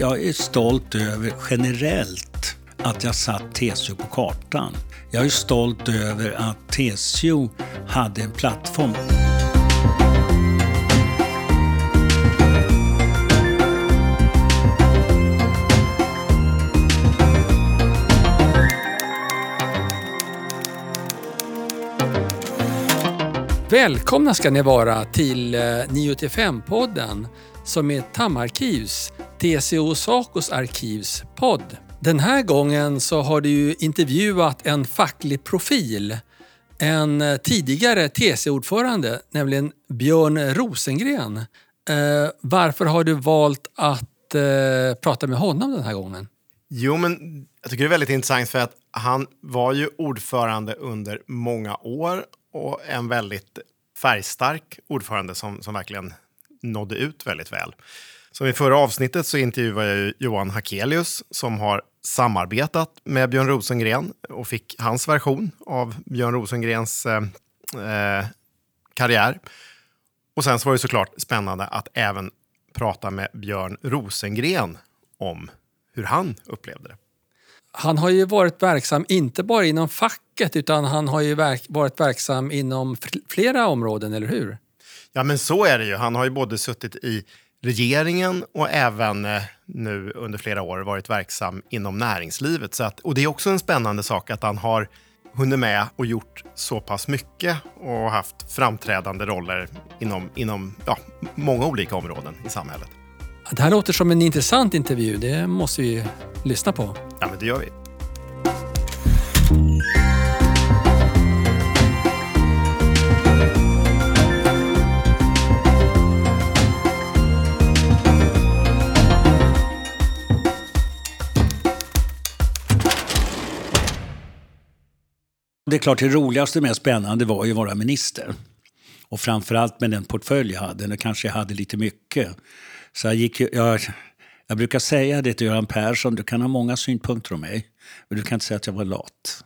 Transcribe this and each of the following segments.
Jag är stolt över generellt att jag satt TCO på kartan. Jag är stolt över att TCO hade en plattform. Välkomna ska ni vara till eh, 9-5-podden som är Tammarkivs TCO Sacos arkivs podd. Den här gången så har du intervjuat en facklig profil. En eh, tidigare TCO-ordförande, nämligen Björn Rosengren. Eh, varför har du valt att eh, prata med honom den här gången? Jo, men jag tycker det är väldigt intressant för att han var ju ordförande under många år och en väldigt färgstark ordförande som, som verkligen nådde ut väldigt väl. Som i förra avsnittet så intervjuade jag Johan Hakelius som har samarbetat med Björn Rosengren och fick hans version av Björn Rosengrens eh, eh, karriär. Och sen så var det såklart spännande att även prata med Björn Rosengren om hur han upplevde det. Han har ju varit verksam inte bara inom facket utan han har ju verk varit verksam inom flera områden, eller hur? Ja, men så är det ju. Han har ju både suttit i regeringen och även eh, nu under flera år varit verksam inom näringslivet. Så att, och det är också en spännande sak att han har hunnit med och gjort så pass mycket och haft framträdande roller inom, inom ja, många olika områden i samhället. Det här låter som en intressant intervju. Det måste vi lyssna på. Ja, men det gör vi. Det är klart, det roligaste och mest spännande var ju att vara minister. Och framförallt med den portfölj jag hade. Nu kanske jag hade lite mycket. Så jag, gick, jag, jag brukar säga det till Göran Persson, du kan ha många synpunkter om mig, men du kan inte säga att jag var lat.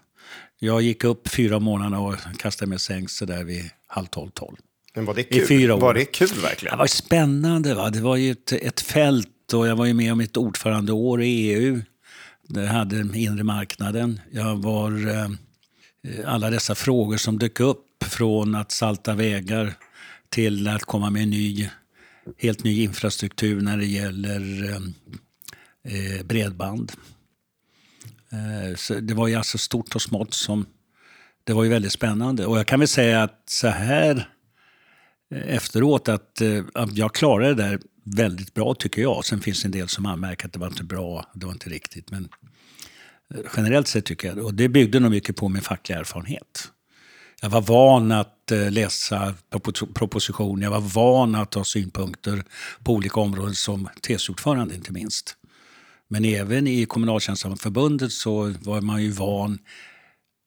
Jag gick upp fyra månader och kastade mig sängs där vid halv tolv, tolv. Men var det kul? I fyra år. Var det kul verkligen? Det var spännande. Va? Det var ju ett, ett fält och jag var ju med om ett ordförandeår i EU. Det hade inre marknaden. Jag var... Eh, Eh, alla dessa frågor som dök upp från att salta vägar till att komma med en ny helt ny infrastruktur när det gäller eh, eh, bredband. Eh, så det var ju alltså stort och smått som... Det var ju väldigt spännande. Och jag kan väl säga att så här eh, efteråt att, eh, jag klarade det där väldigt bra tycker jag. Sen finns det en del som anmärker att det var inte bra, det var inte riktigt. Men generellt sett tycker jag Och det byggde nog mycket på min fackliga erfarenhet. Jag var van att eh, läsa propositioner, jag var van att ha synpunkter på olika områden som TCO-ordförande inte minst. Men även i Kommunaltjänstemannaförbundet så var man ju van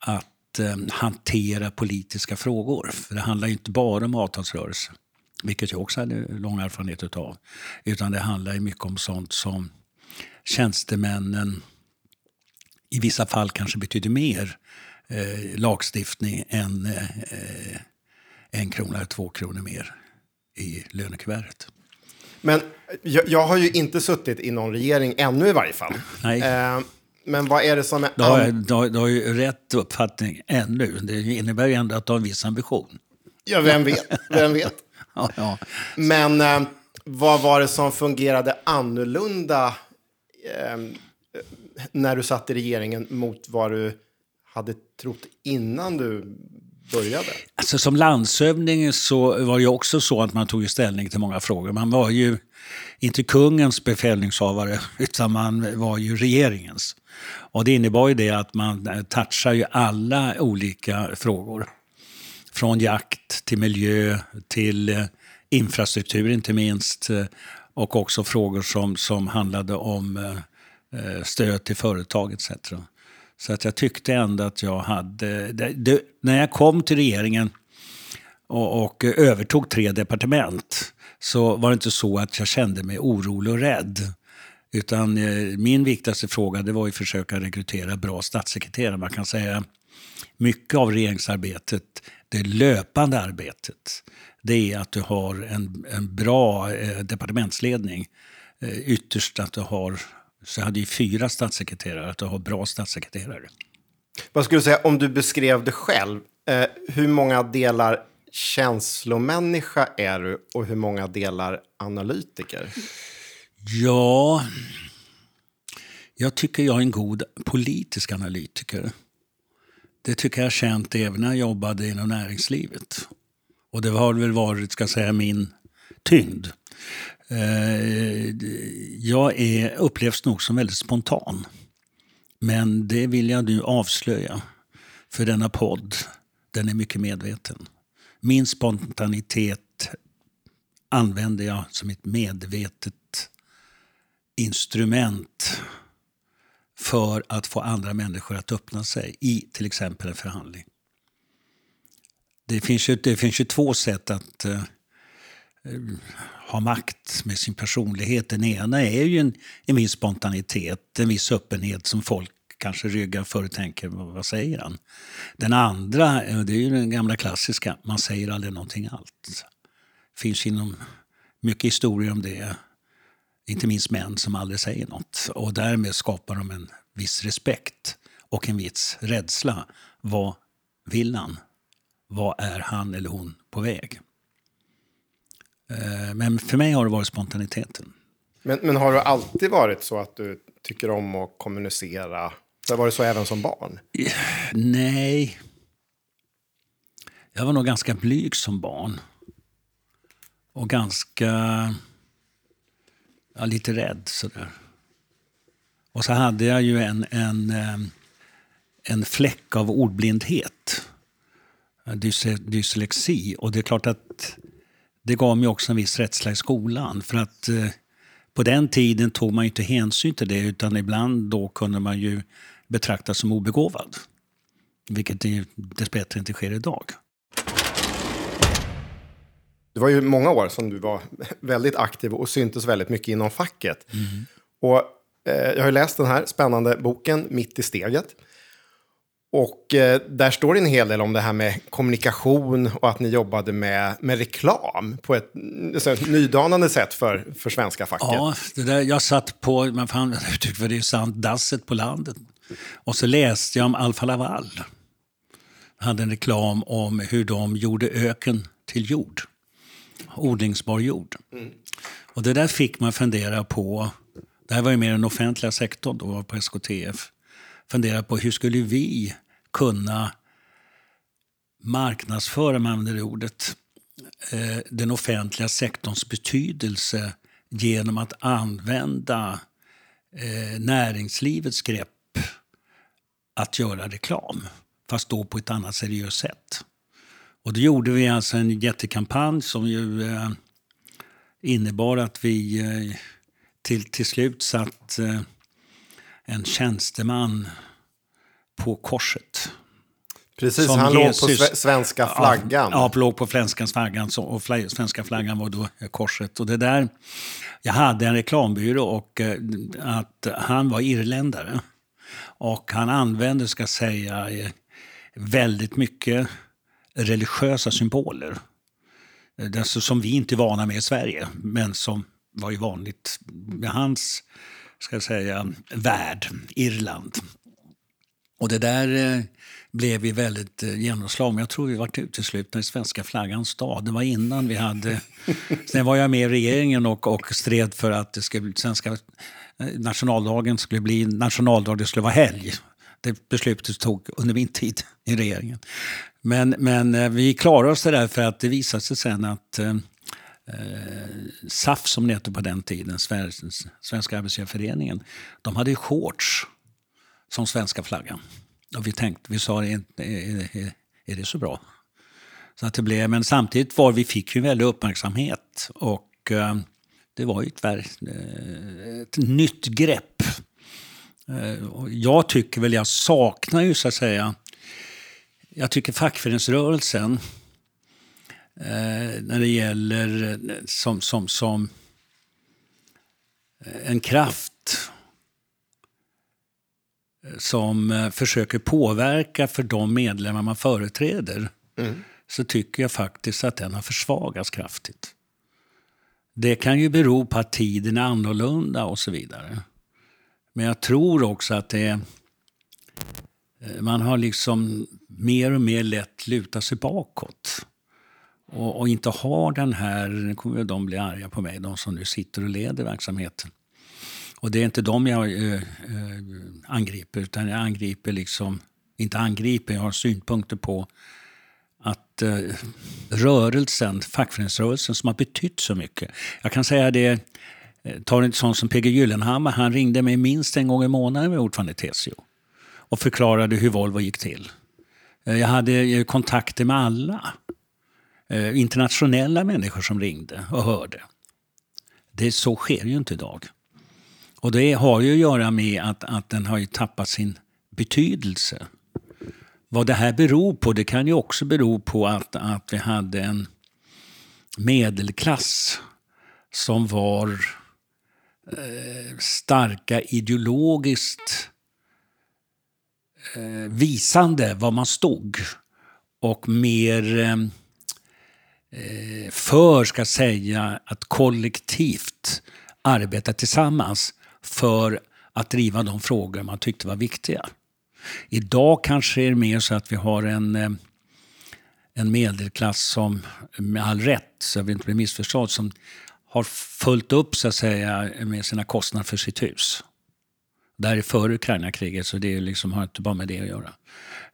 att eh, hantera politiska frågor. För det handlar ju inte bara om avtalsrörelse, vilket jag också hade lång erfarenhet av. Utan det handlar ju mycket om sånt som tjänstemännen i vissa fall kanske betyder mer eh, lagstiftning än eh, en krona eller två kronor mer i lönekuvertet. Men jag, jag, har ju inte suttit i någon regering ännu i varje fall. Nej. Eh, men vad är det som är... Du har, du, har, du har ju rätt uppfattning ännu. Det innebär ju ändå att du har en viss ambition. Ja, vem vet? Vem vet? ja, ja. Men eh, vad var det som fungerade annorlunda eh, när du satt i regeringen mot vad du hade trott innan du började? Alltså, som landshövding så var det också så att man tog ställning till många frågor. Man var ju inte kungens befälningshavare, utan man var ju regeringens. Och det innebar ju det att man touchar ju alla olika frågor. Från jakt till miljö till eh, infrastruktur inte minst. Eh, och också frågor som, som handlade om eh, Eh, stöd till företag etc. Så att jag tyckte ändå att jag hade... Det, det, när jag kom till regeringen och, och, övertog tre departement så var det inte så att jag kände mig orolig och rädd. Utan eh, min viktigaste fråga det var att försöka rekrytera bra statssekreterare. Man kan säga mycket av regeringsarbetet, det löpande arbetet, det är att du har en, en bra eh, departementsledning eh, ytterst att du har, så jag hade ju fyra statssekreterare, att har bra statssekreterare. Vad skulle du säga, om du beskrev det själv, eh, hur många delar känslomänniska är du och hur många delar analytiker? Ja, jag tycker jag är en god politisk analytiker. Det tycker jag har känt även när jag jobbade inom näringslivet. Och det har väl varit, ska jag säga, min tyngd. Eh, jag är, upplevs nog som väldigt spontan. Men det vill jag nu avslöja. För denna podd, den är mycket medveten. Min spontanitet använder jag som ett medvetet instrument för att få andra människor att öppna sig i till exempel en förhandling. Det finns ju, det finns ju två sätt att eh, Eh, ha makt med sin personlighet. Den ena är ju en, en viss spontanitet, en viss öppenhet som folk kanske ryggar för och tänker, vad säger han? Den andra, eh, det är ju den gamla klassiska, man säger aldrig någonting allt. Det finns inom mycket historier om det. Inte minst män som aldrig säger något. Och därmed skapar de en viss respekt och en viss rädsla. Vad vill han? Vad är han eller hon på väg? Eh, men för mig har det varit spontaniteten. Men, men har det alltid varit så att du tycker om att kommunicera? Det var det så även som barn? Nej. Jag var nog ganska blyg som barn. Och ganska... Ja, lite rädd sådär. Och så hade jag ju en, en, eh, en fläck av ordblindhet. Dyslexi. Och det är klart att det gav mig också en viss rädsla i skolan. För att eh, på den tiden tog man inte hänsyn till det utan ibland då kunde man ju betraktas som obegåvad. Vilket dessbättre inte sker idag. Det var ju många år som du var väldigt aktiv och syntes väldigt mycket inom facket. Mm. Och eh, jag har läst den här spännande boken Mitt i steget. Och eh, där står det en hel del om det här med kommunikation och att ni jobbade med, med reklam på ett alltså så, nydanande sätt för, för svenska facket. Ja, det där, jag satt på, man fan för det är sant, dasset på landet. Och så läste jag om Alfa Laval. Jag hade en reklam om hur de gjorde öken till jord. Odlingsbar jord. Mm. Och det där fick man fundera på. Det här var ju mer den offentliga sektorn då, på SKTF. Fundera på hur skulle vi kunna marknadsföra, man använder det ordet, eh, den offentliga sektorns betydelse genom att använda eh, näringslivets grepp att göra reklam. Fast då på ett annat seriöst sätt. Och då gjorde vi alltså en jättekampanj som ju eh, innebar att vi till, till slut satt en tjänsteman på korset. Precis, han Jesus, låg på svenska flaggan. Ja, ja låg på svenska flaggan. Och svenska flaggan var då korset. Och det där, jag hade en reklambyrå och eh, att han var irländare. Och han använde, ska jag säga, eh, väldigt mycket religiösa symboler. Alltså, som vi inte är vana med i Sverige, men som var ju vanligt med hans ska jag säga, värld, Irland. Och det där eh, blev ju väldigt eh, genomslag. Men jag tror vi var uteslutna i svenska flaggans dag. Det var innan vi hade... Sen var jag med i regeringen och, och stred för att det skulle, svenska eh, nationaldagen skulle bli nationaldag, det skulle vara helg. Det beslutet tog under min tid i regeringen. Men, men vi klarade oss det där för att det visade sig sen att eh, SAF, som det hette på den tiden, Svenska Arbetsgivareföreningen, de hade shorts som svenska flaggan. Och vi tänkte, vi sa, är, är, är det så bra? Så att det blev, men samtidigt var vi fick ju väldigt uppmärksamhet och eh, det var ju ett, eh, ett nytt grepp. Eh, jag tycker väl, jag saknar ju så att säga, jag tycker fackföreningsrörelsen eh, när det gäller eh, som, som, som eh, en kraft som eh, försöker påverka för de medlemmar man företräder mm. så tycker jag faktiskt att den har försvagats kraftigt. Det kan ju bero på att tiden är annorlunda och så vidare. Men jag tror också att det eh, man har liksom mer och mer lätt luta sig bakåt. Och, och, inte har den här, nu kommer de bli arga på mig, de som nu sitter och leder verksamheten. Och det är inte dem jag eh, eh, angriper, utan jag angriper liksom, inte angriper, jag har synpunkter på att eh, rörelsen, fackföreningsrörelsen som har betytt så mycket. Jag kan säga det, eh, tar en sån som PG Gyllenhammar, han ringde mig minst en gång i månaden med ordförande i TCO och förklarade hur Volvo gick till. Eh, jag hade kontakter med alla. Internationella människor som ringde och hörde. Det, så sker ju inte idag. Och det har ju att göra med att, att den har tappat sin betydelse. Vad det här beror på, det kan ju också bero på att, att vi hade en medelklass som var eh, starka ideologiskt eh, visande var man stod. Och mer eh, eh för, ska säga, att kollektivt arbeta tillsammans för att driva de frågor man tyckte var viktiga. Idag kanske är det mer så att vi har en, eh, en medelklass som, med all rätt, så jag vill inte bli missförstådd, som har fullt upp så att säga, med sina kostnader för sitt hus. Det här är före Ukraina-kriget, så det liksom, har inte bara med det att göra.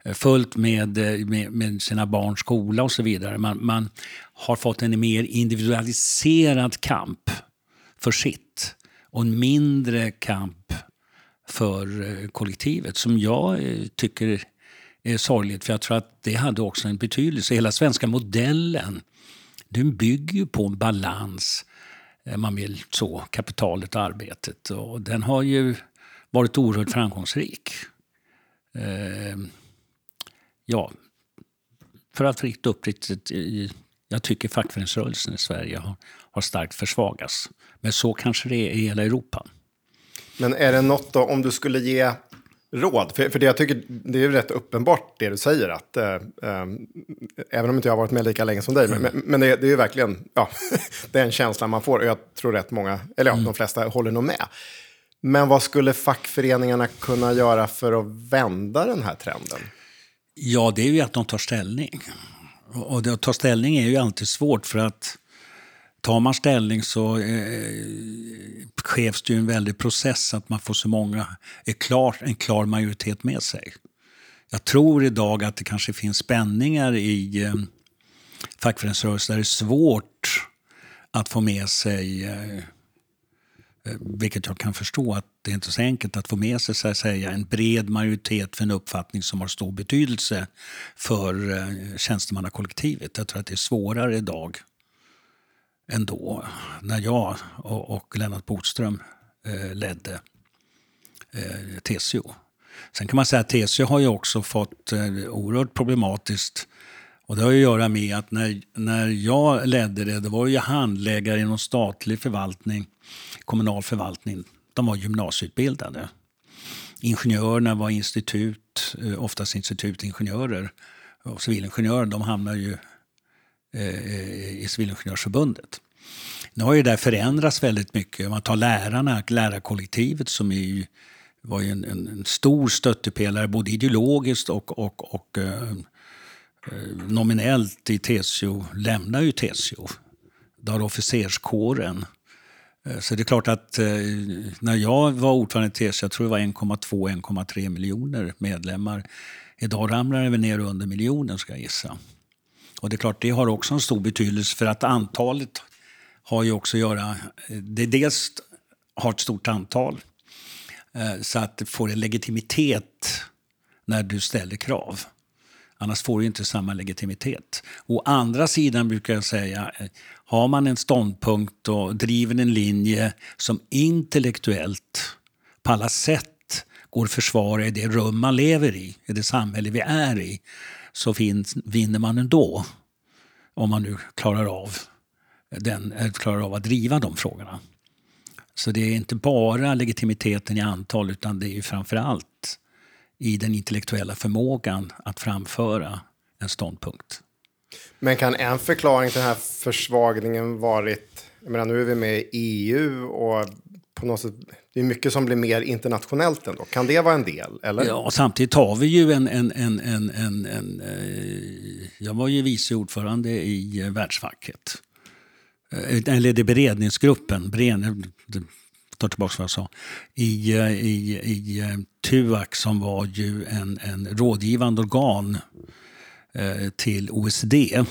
Eh, fullt med, eh, med, med sina barns skola och så vidare. Man, man har fått en mer individualiserad kamp för sitt och en mindre kamp för eh, kollektivet som jag eh, tycker är sorgligt för jag tror att det hade också en betydelse. Hela svenska modellen den bygger ju på en balans, eh, man vill så, kapitalet och arbetet. Och den har ju varit oerhört framgångsrik. ja, för att rikta upp uppriktigt, jag tycker fackföreningsrörelsen i Sverige har, har starkt försvagats. Men så kanske det är i hela Europa. Men är det något då, om du skulle ge råd? För, för det jag tycker, det är rätt uppenbart det du säger, att äh, äh, även om inte jag har varit med lika länge som dig, mm. men, men det, det, är ju verkligen, ja, den känslan man får, och jag tror rätt många, eller ja, mm. de flesta håller nog med. Men vad skulle fackföreningarna kunna göra för att vända den här trenden? Ja, det är ju att de tar ställning. Och att ta ställning är ju alltid svårt för att tar man ställning så eh, krävs det ju en väldig process att man får så många, är klar, en klar majoritet med sig. Jag tror idag att det kanske finns spänningar i eh, fackföreningsrörelsen där det är svårt att få med sig eh, Eh, vilket jag kan förstå att det är inte är så enkelt att få med sig så att säga, en bred majoritet för en uppfattning som har stor betydelse för eh, tjänstemannakollektivet. Jag tror att det är svårare idag än då, när jag och, Lennart Bodström eh, ledde TCO. Sen kan man säga att TCO har ju också fått eh, oerhört problematiskt och det har att göra med att när, när jag ledde det, det var ju handläggare inom statlig förvaltning, kommunal förvaltning. De var gymnasieutbildade. Ingenjörerna var institut, eh, oftast institutingenjörer. Och civilingenjörer, de hamnar ju eh, eh, i Civilingenjörsförbundet. Nu har ju det förändrats väldigt mycket. Om man tar lärarna, lärarkollektivet som är var ju en, en, en, stor stöttepelare både ideologiskt och, och, och eh Eh, nominellt i TCO, lämnar ju TCO. Det har officerskåren. Eh, så det är klart att eh, när jag var ordförande i TCO, jag tror det var 1,2-1,3 miljoner medlemmar. Idag ramlar det väl ner under miljonen ska jag gissa. Och det är klart, det har också en stor betydelse för att antalet har ju också att göra... Det dels har ett stort antal så att det får en legitimitet när du ställer krav. Annars får du inte samma legitimitet. Å andra sidan brukar jag säga, eh, har man en ståndpunkt och driver en linje som intellektuellt på alla sätt går att försvara i det rum man lever i, i det samhälle vi är i, så finns, vinner man ändå. Om man nu klarar av, den, eh, klarar av att driva de frågorna. Så det är inte bara legitimiteten i antal utan det är framför allt i den intellektuella förmågan att framföra en ståndpunkt. Men kan en förklaring till den här försvagningen varit Jag menar, nu är vi med i EU och på något sätt, det är mycket som blir mer internationellt ändå. Kan det vara en del? Eller? Ja, samtidigt har vi ju en... en, en, en, en, en eh, jag var ju vice ordförande i eh, Världsfacket. Eh, eller det beredningsgruppen, beredning, tar tillbaka vad jag sa, i, eh, i, i eh, TUAC som var ju en, en rådgivande organ eh, till OECD.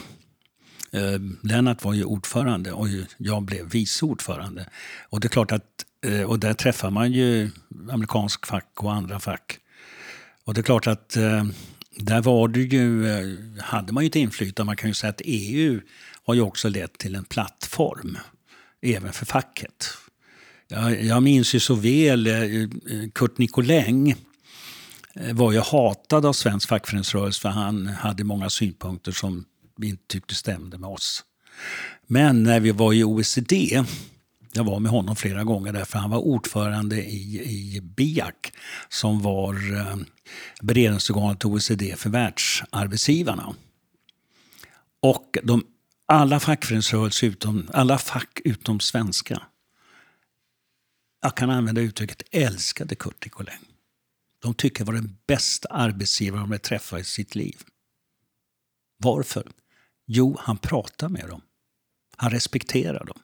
Eh, Lennart var ju ordförande och jag blev vice ordförande. Och det är klart att Eh, och där träffar man ju amerikansk fack och andra fack. Och det är klart att eh, där var det ju, eh, hade man ju ett inflytande. Man kan ju säga att EU har ju också lett till en plattform, även för facket. Jag, jag minns ju så väl eh, Kurt Nicolin eh, var ju hatad av svensk fackföreningsrörelse för han hade många synpunkter som vi inte tyckte stämde med oss. Men när vi var i OECD jag var med honom flera gånger därför han var ordförande i, i BIAC som var eh, beredningsorganet OECD för världsarbetsgivarna. Och de, alla fackföreningsrörelser utom, alla fack utom svenska, jag kan använda uttrycket älskade Kurt Nicolin. De tycker var den bästa arbetsgivaren de träffat i sitt liv. Varför? Jo, han pratar med dem. Han respekterar dem.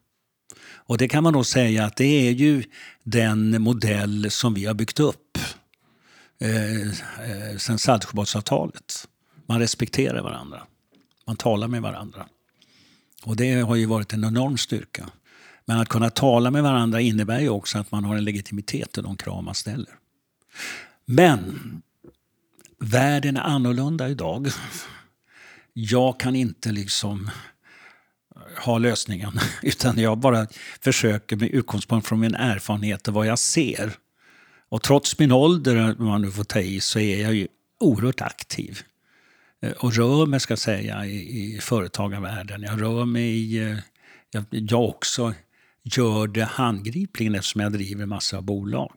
Och det kan man nog säga att det är ju den modell som vi har byggt upp eh, eh, sen Saltsjöbadsavtalet. Man respekterar varandra. Man talar med varandra. Och det har ju varit en enorm styrka. Men att kunna tala med varandra innebär ju också att man har en legitimitet i de krav man ställer. Men världen är annorlunda idag. Jag kan inte liksom eh, ha lösningen. Utan jag bara försöker med utgångspunkt från min erfarenhet och vad jag ser. Och trots min ålder, om man nu får ta i, så är jag ju oerhört aktiv. Eh, och rör mig, ska jag säga, i, i företagarvärlden. Jag rör mig i... Eh, jag, jag också gör det handgripligen eftersom jag driver massa bolag.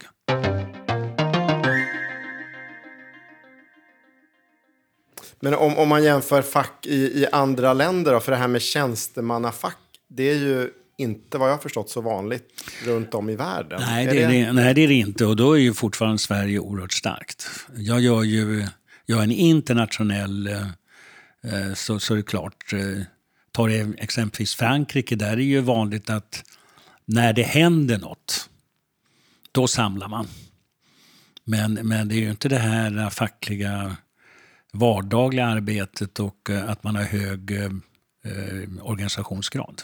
Men om, om man jämför fack i, i andra länder, då, för det här med tjänstemannafack, det är ju inte vad jag förstått så vanligt runt om i världen. Nej, det är det, det, nej, det är det inte. Och då är ju fortfarande Sverige oerhört starkt. Jag gör ju jag är en internationell... Eh, eh så, så är det klart. Eh, tar exempelvis Frankrike, där är ju vanligt att när det händer något, då samlar man. Men, men det är ju inte det här fackliga vardagliga arbetet och eh, att man har hög eh, eh organisationsgrad.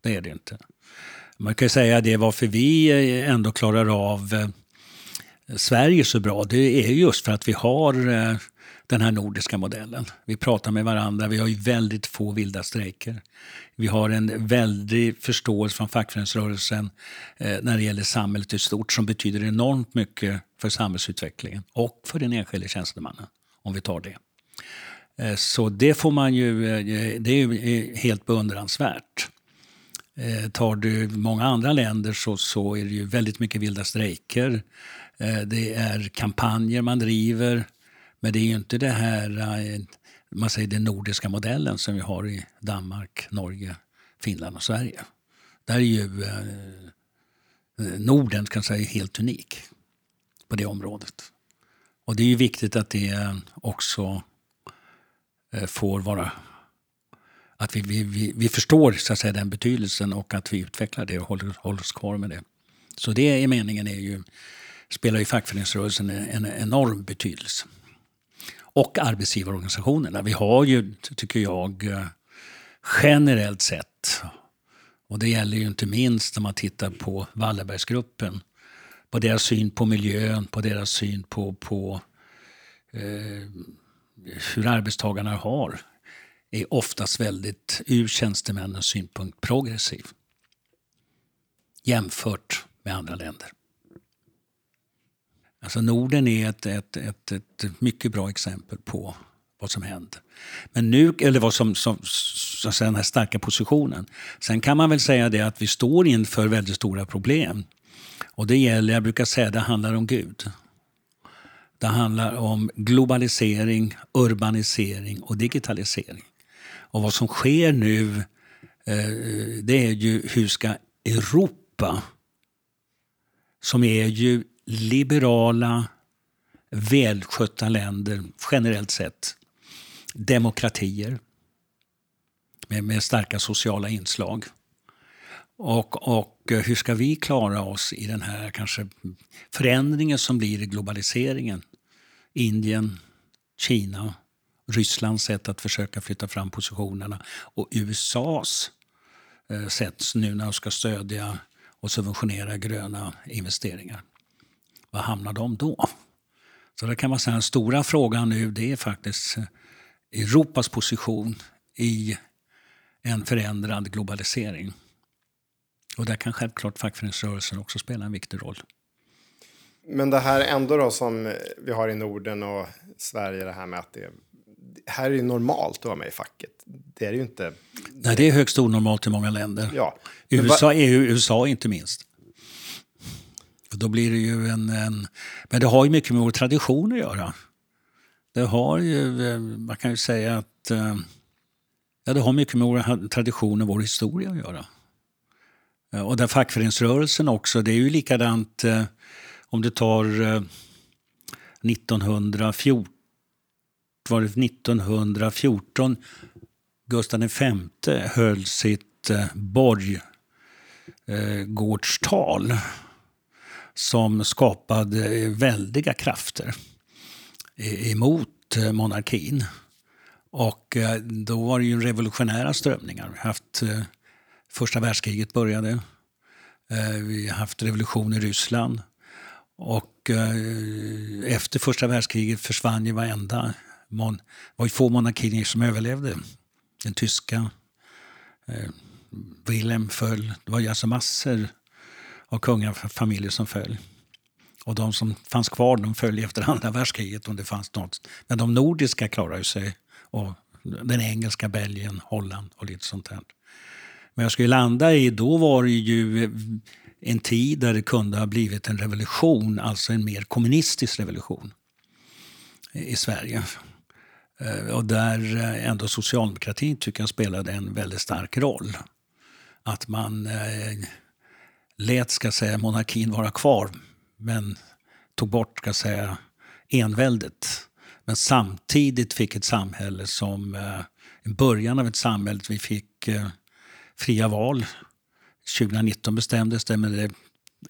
Det är det inte. Man kan säga det varför vi eh, ändå klarar av eh, Sverige så bra. Det är just för att vi har eh, den här nordiska modellen. Vi pratar med varandra, vi har ju väldigt få vilda strejker. Vi har en väldig förståelse från fackföreningsrörelsen eh, när det gäller samhället i stort som betyder enormt mycket för samhällsutvecklingen och för den enskilde tjänstemannen om vi tar det. Eh, så det får man ju, eh, det är ju eh, helt beundransvärt. Eh, tar du många andra länder så, så är det ju väldigt mycket vilda strejker. Eh, det är kampanjer man driver. Men det är ju inte det här, eh, man säger den nordiska modellen som vi har i Danmark, Norge, Finland och Sverige. Där är ju eh, eh, Norden kan säga helt unik på det området. Och det är ju viktigt att det också eh, får vara att vi, vi, vi förstår så att säga, den betydelsen och att vi utvecklar det och håller, håller oss kvar med det. Så det i meningen är ju, spelar ju fackföreningsrörelsen en enorm betydelse. Och arbetsgivarorganisationerna. Vi har ju, tycker jag, eh, generellt sett, och det gäller ju inte minst när man tittar på Wallenbergsgruppen, på deras syn på miljön, på deras syn på, på eh, hur arbetstagarna har är oftast väldigt, ur tjänstemännens synpunkt, progressiv jämfört med andra länder. Alltså Norden är ett, ett, ett, ett mycket bra exempel på vad som händer. Men nu, eller vad som, som så att säga, den här starka positionen. Sen kan man väl säga det att vi står inför väldigt stora problem och det gäller, jag brukar säga, det handlar om Gud. Det handlar om globalisering, urbanisering och digitalisering. Och vad som sker nu eh, det är ju hur ska Europa, som är ju liberala, välskötta länder generellt sett, demokratier med, med starka sociala inslag. Och, och eh, hur ska vi klara oss i den här kanske förändringen som blir i globaliseringen? Indien, Kina, Rysslands sätt att försöka flytta fram positionerna och USAs eh, sätt nu när de ska stödja och subventionera gröna investeringar. Var hamnar de då? Så det kan man säga den stora frågan nu det är faktiskt eh, Europas position i en förändrad globalisering. Och där kan självklart fackföreningsrörelsen också spela en viktig roll. Men det här ändå då som vi har i Norden och Sverige, det här med att det här är ju normalt att vara med i facket. Det är det ju inte. Nej, det är högst onormalt i många länder. Ja. USA, EU, USA inte minst. Då blir det ju en, en, Men det har ju mycket med vår tradition att göra. Det har ju, eh, man kan ju säga att eh, ja, det har mycket med vår tradition och vår historia att göra. Eh, och där fackföreningsrörelsen också, det är ju likadant om du tar 1914, var det 1914 Gustav V höll sitt borggårdstal som skapade eh, väldiga krafter emot eh, monarkin. Och eh, då var det ju revolutionära strömningar. Vi har haft första världskriget började. Vi har haft revolution i Ryssland. Och efter första världskriget försvann ju varenda... Det var ju få monarkier som överlevde. Den tyska, Wilhelm föll. Det var ju alltså massor av kungafamiljer som föll. Och de som fanns kvar de föll efter andra världskriget om det fanns något. Men de nordiska klarade sig. Och den engelska, Belgien, Holland och lite sånt där. Men jag skulle landa i, då var det ju en tid där det kunde ha blivit en revolution, alltså en mer kommunistisk revolution i Sverige. Eh, och där eh, ändå socialdemokratin tycker jag spelade en väldigt stark roll. Att man eh, lät ska säga, monarkin vara kvar men tog bort ska säga, enväldet. Men samtidigt fick ett samhälle som, eh, början av ett samhälle, vi fick eh, fria val. 2019 bestämdes det, men det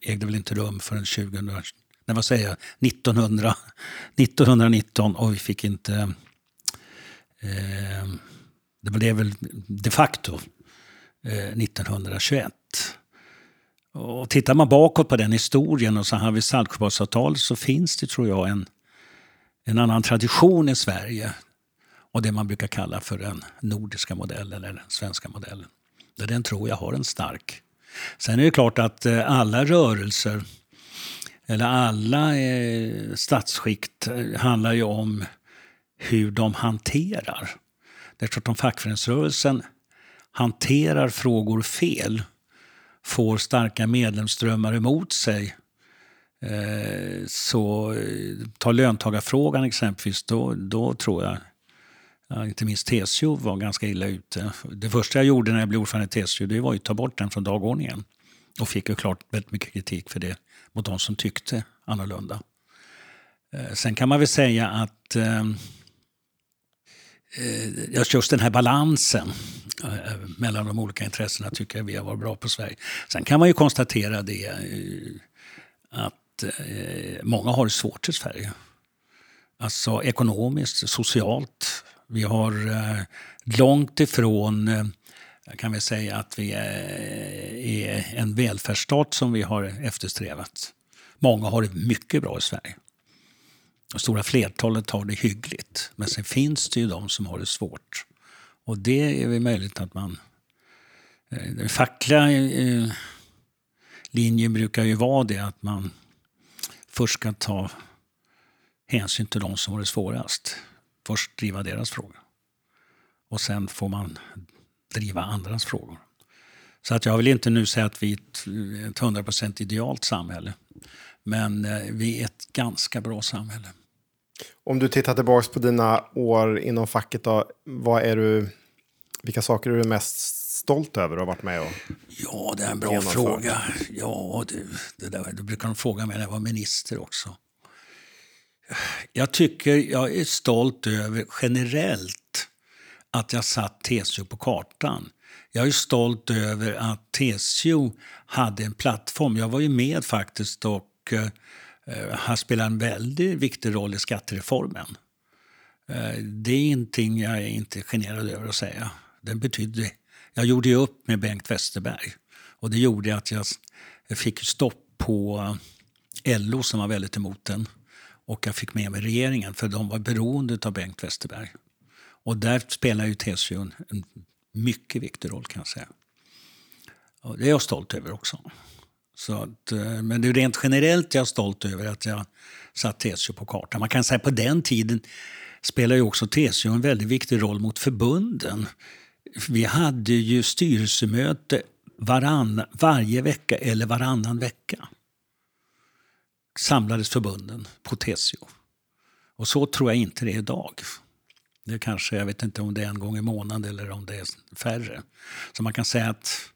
ägde väl inte rum förrän 2000, nej, vad säger jag, 1900, 1919 och vi fick inte... Eh, det blev väl de facto eh, 1921. Och tittar man bakåt på den historien och så har vi Saltsjöbadsavtalet så finns det, tror jag, en, en annan tradition i Sverige och det man brukar kalla för den nordiska modellen eller den svenska modellen. Den tror jag har en stark. Sen är det klart att eh, alla rörelser eller alla eh, statsskikt eh, handlar ju om hur de hanterar. Det är klart att om fackföreningsrörelsen hanterar frågor fel får starka medlemsströmmar emot sig eh, så eh, ta löntagarfrågan exempelvis, då, då tror jag inte minst TCO var ganska illa ute. Det första jag gjorde när jag blev ordförande i TCO det var att ta bort den från dagordningen. Och fick ju klart väldigt mycket kritik för det mot de som tyckte annorlunda. Eh, sen kan man väl säga att Eh, just den här balansen Eh, mellan de olika intressena tycker jag vi har varit bra på Sverige. Sen kan man ju konstatera det eh, att eh, många har det svårt i Sverige. Alltså ekonomiskt, socialt. Vi har eh, långt ifrån jag kan väl säga att vi är en välfärdsstat som vi har eftersträvat. Många har det mycket bra i Sverige. Det stora flertalet har det hyggligt. Men sen finns det ju de som har det svårt. Och det är väl möjligt att man... Eh, den fackliga eh, linjen brukar ju vara det att man först ska ta hänsyn till de som har det svårast. Först driva deras frågor. Och sen får man driva andras frågor. Så att jag vill inte nu säga att vi är ett 100% idealt samhälle. Men eh, vi är ett ganska bra samhälle. Om du tittar tillbaka på dina år inom facket, då, vad är du, vilka saker är du mest stolt över att ha varit med och Ja, det är en bra Genomfört. fråga. Ja, du, det där, då brukar de fråga mig när jag var minister också. Jag tycker jag är stolt över generellt att jag satt TCO på kartan. Jag är stolt över att TCO hade en plattform. Jag var ju med faktiskt och Eh, han spelar en väldigt viktig roll i skattereformen. Eh, det är ingenting jag är inte generad över att säga. Den betydde, jag gjorde ju upp med Bengt Westerberg och det gjorde att jag jag fick stopp på LO som var väldigt emot den och jag fick med mig regeringen för de var beroende av Bengt Westerberg. Och där spelar ju TCO en, en mycket viktig roll kan jag säga. Och det är jag stolt över också. Så att, eh, men det är rent generellt jag är stolt över att jag satt TCO på kartan. Man kan säga på den tiden spelade ju också TCO en väldigt viktig roll mot förbunden. Vi hade ju styrelsemöte varann, varje vecka eller varannan vecka. Samlades förbunden på TCO. Och så tror jag inte det är idag. Det är kanske, jag vet inte om det är en gång i månaden eller om det är färre. Så man kan säga att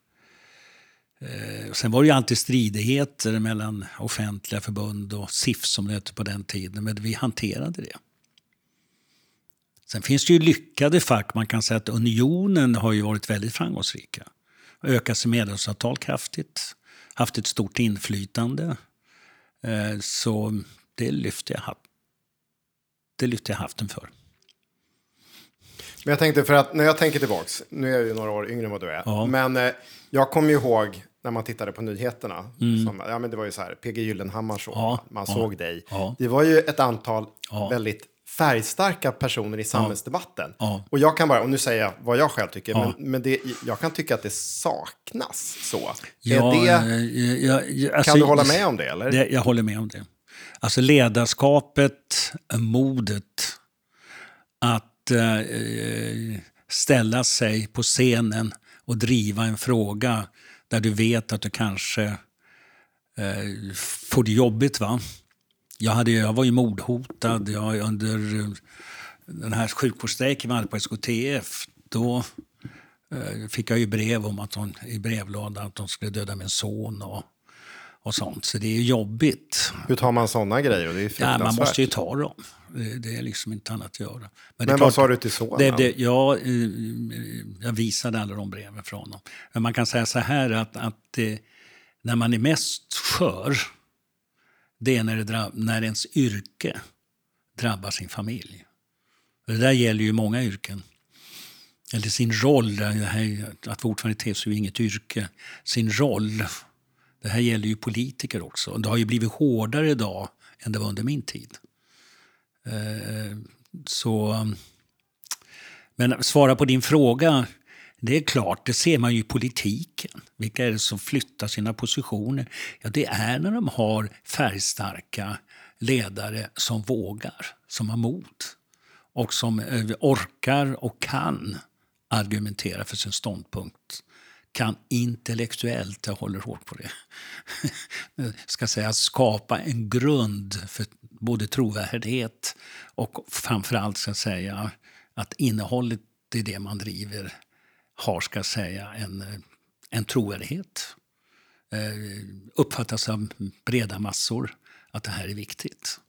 Eh, sen var det ju alltid stridigheter mellan offentliga förbund och SIF som det hette på den tiden, men vi hanterade det. Sen finns det ju lyckade fack. Man kan säga att Unionen har ju varit väldigt framgångsrika. Ökat sin medlemsavtal kraftigt, haft ett stort inflytande. Eh, Så det lyfter jag, det lyfter jag hatten för. Men jag tänkte för att när jag tänker tillbaks, nu är jag ju några år yngre än vad du är, Ja. men eh, jag kommer ihåg när man tittade på nyheterna, Mm. som, ja men det var ju så här, PG Gyllenhammar såg Ja, man, ja, såg dig. ja. Det var ju ett antal väldigt färgstarka personer i samhällsdebatten. Och jag kan bara, och nu säger jag vad jag själv tycker, men, men det, jag kan tycka att det saknas så. Ja, det, eh, jag- jag- alltså- kan du hålla med om det eller? Det, jag håller med om det. Alltså ledarskapet, modet att eh, ställa sig på scenen och driva en fråga där du vet att du kanske eh, får det jobbigt. Va? Jag, hade, jag var ju mordhotad. Jag, under eh, den här sjukvårdsstrejken vi hade på SKTF, då eh, fick jag ju brev om att de, i brevlådan att de skulle döda min son och, och sånt. Så det är jobbigt. Hur tar man sådana grejer? Det är Ja, man måste ju ta dem. Det, det är liksom inte annat att göra. Men, Men vad klart- sa du till sonen? det, det, ja, eh, jag visade alla de breven från honom. Men man kan säga så här att, att eh, när man är mest skör, det är när, det drabb, när ens yrke drabbar sin familj. Och Det där gäller ju många yrken. Eller sin roll, det här, att vara ordförande i TCO är inget yrke. Sin roll, det här gäller ju politiker också. Det har ju blivit hårdare idag än det var under min tid. Eh, så men svara på din fråga. Det är klart, det ser man ju i politiken. Vilka är det som flyttar sina positioner? Ja, det är när de har färgstarka ledare som vågar, som har mod och som eh, orkar och kan argumentera för sin ståndpunkt. Kan intellektuellt, jag håller hårt på det, ska säga skapa en grund för både trovärdighet och framförallt ska säga att innehållet i det man driver har ska säga en, en trovärdighet. Eh, uppfattas av breda massor att det här är viktigt.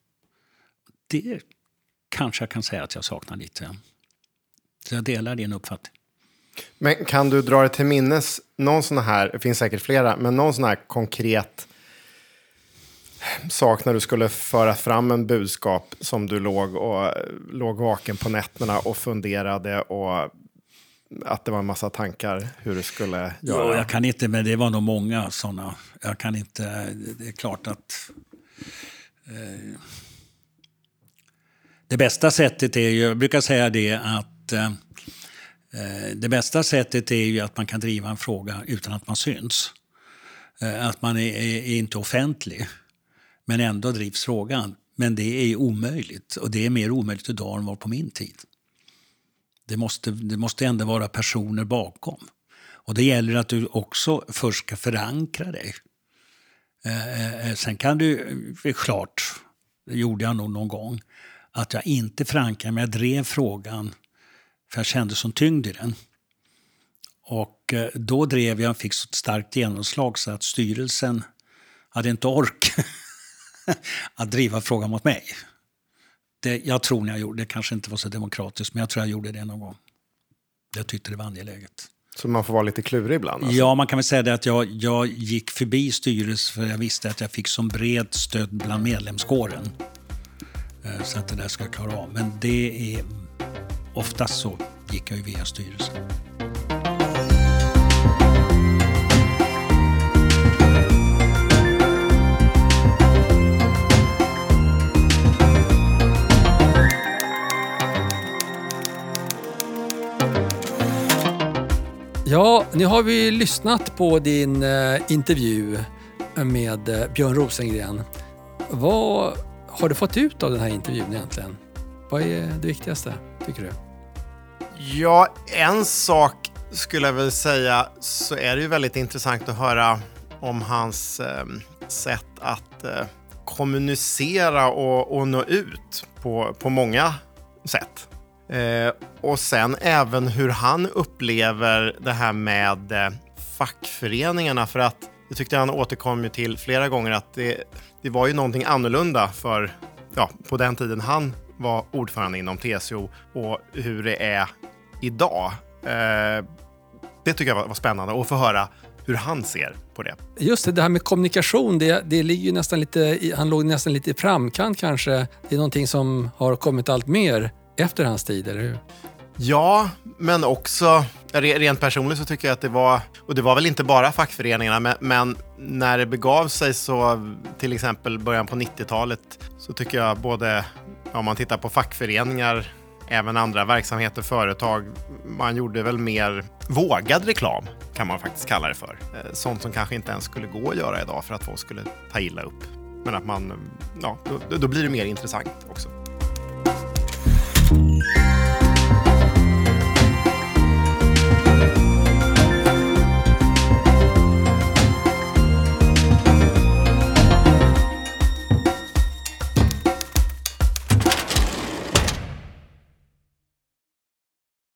Det kanske jag kan säga att jag saknar lite. Så jag delar din uppfattning. Men kan du dra dig till minnes någon sån här, det finns säkert flera, men någon sån här konkret sak när du skulle föra fram en budskap som du låg, och, låg vaken på nätterna och funderade och att det var en massa tankar hur du skulle göra? Ja, jag kan inte, men det var nog många sådana. Jag kan inte, det är klart att... Eh, det bästa sättet är ju, jag brukar säga det att eh, det bästa sättet är ju att man kan driva en fråga utan att man syns. Eh, att man är, är, är inte offentlig, men ändå drivs frågan. Men det är omöjligt och det är mer omöjligt idag än var på min tid. Det måste, det måste ändå vara personer bakom. Och det gäller att du också först ska förankra dig. Eh, eh, eh sen kan du, det är klart, det gjorde jag nog någon gång, att jag inte förankrade mig. jag drev frågan för jag kände som tyngd i den. Och då drev jag och fick så ett starkt genomslag så att styrelsen hade inte ork att driva frågan mot mig. Det, jag tror när jag gjorde det, kanske inte var så demokratiskt, men jag tror jag gjorde det någon gång. Jag tyckte det var angeläget. Så man får vara lite klurig ibland? Alltså. Ja, man kan väl säga det att jag, jag gick förbi styrelsen för jag visste att jag fick så bred stöd bland medlemskåren. Eh, så att det där ska jag klara av. Men det är oftast så gick jag ju via styrelsen. Ja, nu har vi lyssnat på din eh, intervju med eh, Björn Rosengren. Vad har du fått ut av den här intervjun egentligen? Vad är det viktigaste, tycker du? Ja, en sak skulle jag väl säga så är det ju väldigt intressant att höra om hans eh, sätt att eh, kommunicera och, och nå ut på, på många sätt. Eh, och sen även hur han upplever det här med eh, fackföreningarna. För att jag tyckte han återkom ju till flera gånger att det, det var ju någonting annorlunda för, ja, på den tiden han var ordförande inom TCO och hur det är idag. Eh, det tycker jag var, var spännande att få höra hur han ser på det. Just det, det här med kommunikation, det, det ligger nästan lite, han låg nästan lite i framkant kanske. Det är någonting som har kommit allt mer efter hans tid, eller hur? Ja, men också rent personligt så tycker jag att det var, och det var väl inte bara fackföreningarna, men, men när det begav sig så, till exempel början på 90-talet, så tycker jag både, om man tittar på fackföreningar, även andra verksamheter, företag, man gjorde väl mer vågad reklam, kan man faktiskt kalla det för. Eh, sånt som kanske inte ens skulle gå att göra idag för att folk skulle ta illa upp. Men att man, ja, då, då blir det mer intressant också.